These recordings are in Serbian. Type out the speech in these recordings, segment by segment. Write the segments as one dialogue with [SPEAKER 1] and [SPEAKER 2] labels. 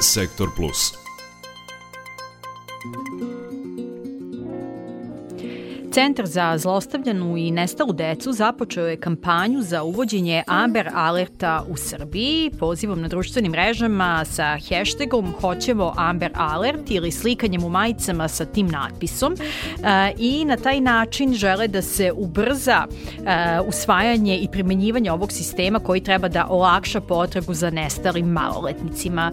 [SPEAKER 1] Sektor Plus.
[SPEAKER 2] Centar za zlostavljanu i nestalu decu započeo je kampanju za uvođenje Amber Alerta u Srbiji pozivom na društvenim mrežama sa hashtagom Hoćevo Amber Alert ili slikanjem u majicama sa tim natpisom e, i na taj način žele da se ubrza e, usvajanje i primenjivanje ovog sistema koji treba da olakša potragu za nestalim maloletnicima.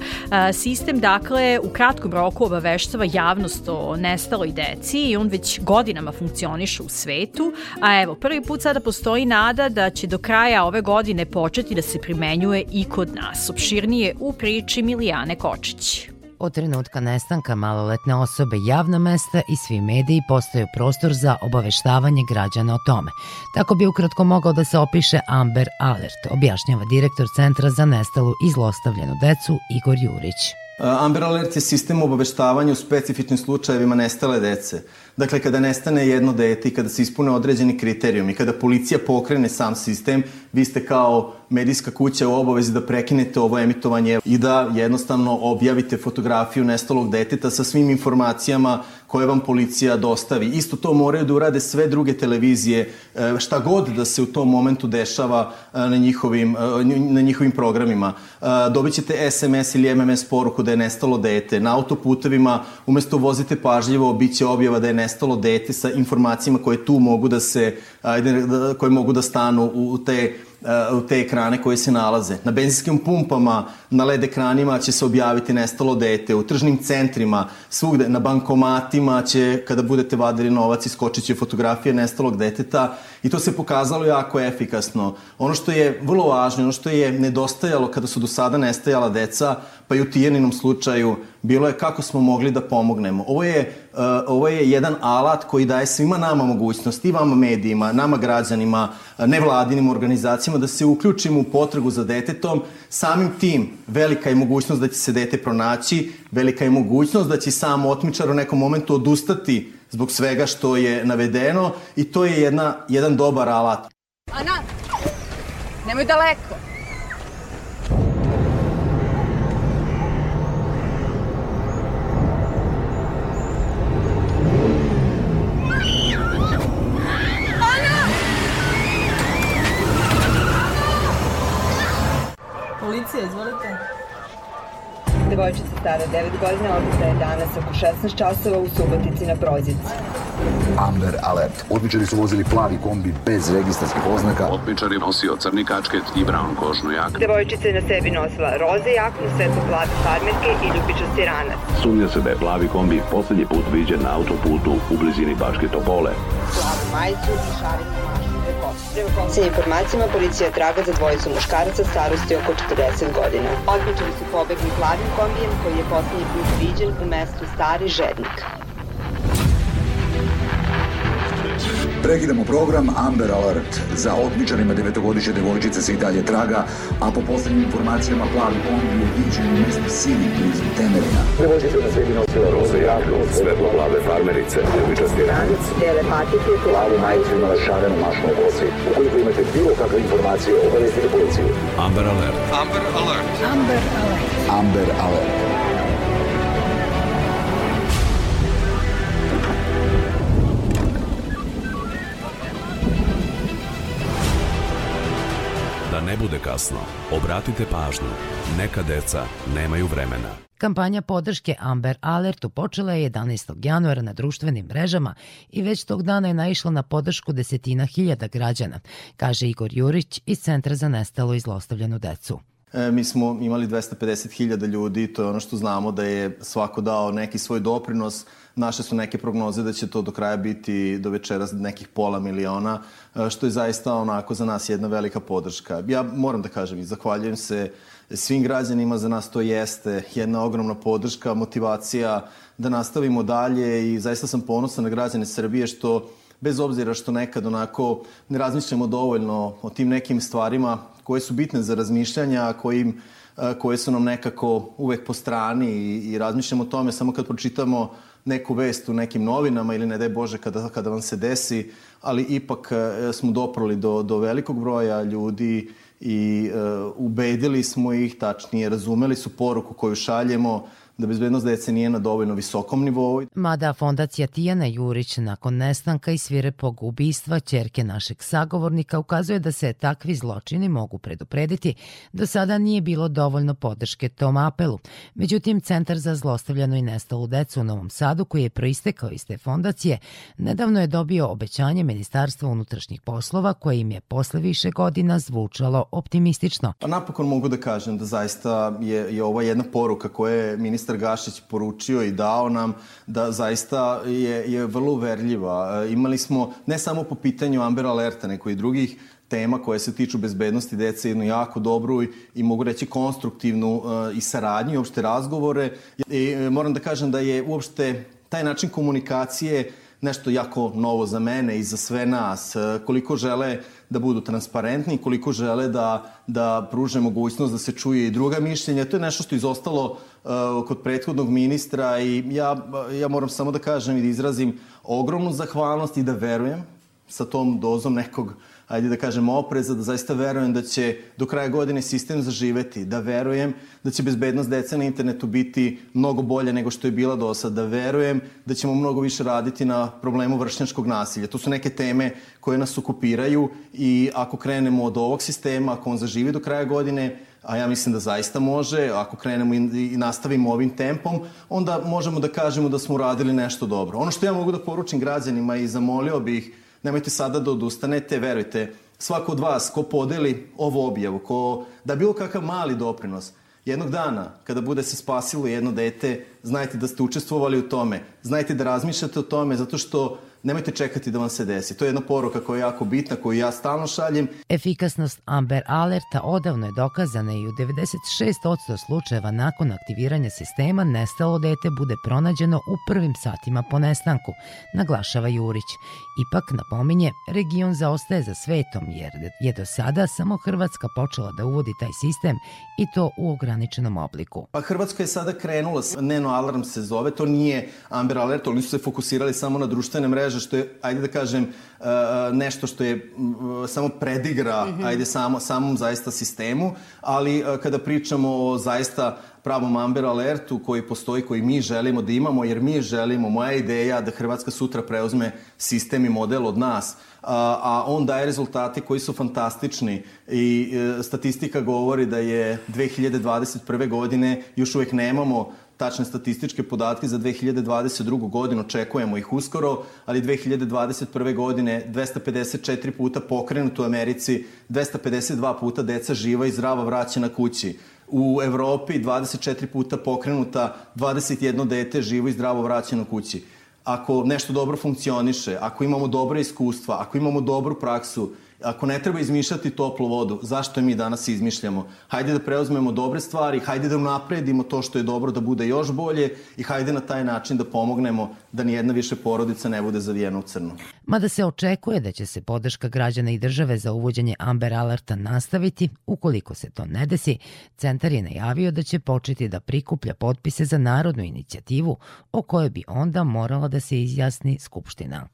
[SPEAKER 2] E, sistem, dakle, u kratkom roku obaveštava javnost o nestaloj deci i on već godinama funkcioniše funkcionišu u svetu, a evo, prvi put sada postoji nada da će do kraja ove godine početi da se primenjuje i kod nas. Opširnije u priči Milijane Kočić.
[SPEAKER 3] Od trenutka nestanka maloletne osobe javna mesta i svi mediji postaju prostor za obaveštavanje građana o tome. Tako bi ukratko mogao da se opiše Amber Alert, objašnjava direktor Centra za nestalu i zlostavljenu decu Igor Jurić.
[SPEAKER 4] Amber Alert je sistem obaveštavanja u specifičnim slučajevima nestale dece. Dakle, kada nestane jedno dete i kada se ispune određeni kriterijumi, kada policija pokrene sam sistem, vi ste kao medijska kuća u obavezi da prekinete ovo emitovanje i da jednostavno objavite fotografiju nestalog deteta sa svim informacijama koje vam policija dostavi. Isto to moraju da urade sve druge televizije, e, šta god da se u tom momentu dešava e, na njihovim, e, na njihovim programima. Dobit ćete SMS ili MMS poruku da je nestalo dete. Na autoputevima umesto vozite pažljivo, bit će objava da je nestalo dete sa informacijama koje tu mogu da se, da, koje mogu da stanu u te u te ekrane koje se nalaze. Na benzinskim pumpama, na LED ekranima će se objaviti nestalo dete, u tržnim centrima, svugde, na bankomatima će, kada budete vadili novac, iskočit će fotografije nestalog deteta i to se pokazalo jako efikasno. Ono što je vrlo važno, ono što je nedostajalo kada su do sada nestajala deca, pa i u Tijeninom slučaju, bilo je kako smo mogli da pomognemo. Ovo je, uh, ovo je jedan alat koji daje svima nama mogućnost, i vama medijima, nama građanima, nevladinim organizacijama, da se uključimo u potragu za detetom. Samim tim, velika je mogućnost da će se dete pronaći, velika je mogućnost da će sam otmičar u nekom momentu odustati zbog svega što je navedeno i to je jedna, jedan dobar alat.
[SPEAKER 5] Ana, nemoj daleko.
[SPEAKER 6] Policija, izvolite.
[SPEAKER 7] Devojčica stara 9 godina odbita je danas oko 16 časova u Subotici na Prozici.
[SPEAKER 8] Amber Alert. Otmičari su vozili plavi kombi bez registarskih oznaka.
[SPEAKER 9] Otmičar je nosio crni kačket i brown kožnu jaknu.
[SPEAKER 7] Devojčica je na sebi nosila roze jaknu, svetlo plave farmerke i ljubičasti ranac.
[SPEAKER 9] Sumnja se da je plavi kombi poslednji put viđen na autoputu u blizini Baške Topole.
[SPEAKER 7] Plavu majicu i šaricu. Poslednjim informacijama, policija traga za dvojicu muškaraca starosti oko 40 godina. Otmičari su pobegli plavim kombijem koji je poslednji put viđen u mestu Stari Žednik.
[SPEAKER 8] Prekidamo program Amber Alert. Za otmičarima devetogodišnje devojčice se i dalje traga, a po poslednjim informacijama plavi kombi je viđen u mestu Sili blizu Temerina.
[SPEAKER 9] Devojčica na sebi nosila roze jaknu, svetlo plave farmerice, ljubičasti ranac.
[SPEAKER 7] Bele patike,
[SPEAKER 9] Plavu majicu imala šarenu mašnu u kosi. Ukoliko imate bilo kakve informacije, obavestite policiju.
[SPEAKER 1] Amber Alert. Amber Alert.
[SPEAKER 7] Amber Alert.
[SPEAKER 8] Amber Alert.
[SPEAKER 1] Bude kasno, obratite pažnju. Neka deca nemaju vremena.
[SPEAKER 3] Kampanja podrške Amber Alertu počela je 11. januara na društvenim mrežama i već tog dana je naišla na podršku desetina hiljada građana, kaže Igor Jurić iz Centra za nestalo i zlostavljenu decu.
[SPEAKER 4] E, mi smo imali 250.000 ljudi, to je ono što znamo da je svako dao neki svoj doprinos. Naše su neke prognoze da će to do kraja biti do večeras nekih pola miliona, e, što je zaista onako za nas jedna velika podrška. Ja moram da kažem i zahvaljujem se svim građanima, za nas to jeste jedna ogromna podrška, motivacija da nastavimo dalje i zaista sam ponosan na građane Srbije što bez obzira što nekad onako ne razmišljamo dovoljno o tim nekim stvarima koje su bitne za razmišljanja, kojim, koje su nam nekako uvek po strani i, i razmišljamo o tome samo kad pročitamo neku vest u nekim novinama ili ne daj Bože kada, kada vam se desi, ali ipak e, smo doprali do, do velikog broja ljudi i uh, ubedili smo ih, tačnije razumeli su poruku koju šaljemo, da bezbednost dece nije na dovoljno visokom nivou.
[SPEAKER 3] Mada fondacija Tijana Jurić nakon nestanka i svirepog ubistva čerke našeg sagovornika ukazuje da se takvi zločini mogu preduprediti, do sada nije bilo dovoljno podrške tom apelu. Međutim, Centar za zlostavljanu i nestalu decu u Novom Sadu, koji je proistekao iz te fondacije, nedavno je dobio obećanje Ministarstva unutrašnjih poslova koje im je posle više godina zvučalo optimistično.
[SPEAKER 4] Pa napokon mogu da kažem da zaista je, je ovo jedna poruka koja je ministar ministar Gašić poručio i dao nam da zaista je, je vrlo uverljiva. E, imali smo ne samo po pitanju Amber Alerta, neko i drugih tema koje se tiču bezbednosti dece jednu jako dobru i, i mogu reći konstruktivnu uh, i saradnju i uopšte razgovore. I uh, moram da kažem da je uopšte taj način komunikacije nešto jako novo za mene i za sve nas. Koliko žele da budu transparentni, koliko žele da, da pruže mogućnost da se čuje i druga mišljenja. To je nešto što je izostalo uh, kod prethodnog ministra i ja, ja moram samo da kažem i da izrazim ogromnu zahvalnost i da verujem sa tom dozom nekog ajde da kažem, opreza, da zaista verujem da će do kraja godine sistem zaživeti, da verujem da će bezbednost dece na internetu biti mnogo bolje nego što je bila do sad, da verujem da ćemo mnogo više raditi na problemu vršnjačkog nasilja. To su neke teme koje nas okupiraju i ako krenemo od ovog sistema, ako on zaživi do kraja godine, a ja mislim da zaista može, ako krenemo i nastavimo ovim tempom, onda možemo da kažemo da smo uradili nešto dobro. Ono što ja mogu da poručim građanima i zamolio bih nemojte sada da odustanete, verujte, svako od vas ko podeli ovu objavu, ko da bilo kakav mali doprinos, jednog dana kada bude se spasilo jedno dete, znajte da ste učestvovali u tome, znajte da razmišljate o tome, zato što nemojte čekati da vam se desi. To je jedna poruka koja je jako bitna, koju ja stalno šaljem.
[SPEAKER 3] Efikasnost Amber Alerta odavno je dokazana i u 96% slučajeva nakon aktiviranja sistema nestalo dete bude pronađeno u prvim satima po nestanku, naglašava Jurić. Ipak, napominje, region zaostaje za svetom jer je do sada samo Hrvatska počela da uvodi taj sistem i to u ograničenom obliku.
[SPEAKER 4] Pa Hrvatska je sada krenula, Neno Alarm se zove, to nije Amber Alert, oni su se fokusirali samo na društvene mreže mreža što je, ajde da kažem, uh, nešto što je samo predigra, mm -hmm. ajde, samo, samom zaista sistemu, ali uh, kada pričamo o zaista pravom Amber Alertu koji postoji, koji mi želimo da imamo, jer mi želimo, moja ideja da Hrvatska sutra preuzme sistem i model od nas, a, a on daje rezultate koji su fantastični i e, statistika govori da je 2021. godine još uvek nemamo tačne statističke podatke za 2022. godinu, očekujemo ih uskoro, ali 2021. godine 254 puta pokrenut u Americi, 252 puta deca živa i zdrava vraćena kući. U Evropi 24 puta pokrenuta, 21 dete živo i zdravo vraćeno kući. Ako nešto dobro funkcioniše, ako imamo dobre iskustva, ako imamo dobru praksu, Ako ne treba izmišljati toplu vodu, zašto je mi danas izmišljamo? Hajde da preuzmemo dobre stvari, hajde da napredimo to što je dobro da bude još bolje i hajde na taj način da pomognemo da ni jedna više porodica ne bude zavijena u crnu.
[SPEAKER 3] Mada se očekuje da će se podrška građana i države za uvođenje Amber Alerta nastaviti, ukoliko se to ne desi, centar je najavio da će početi da prikuplja potpise za narodnu inicijativu o kojoj bi onda morala da se izjasni Skupština.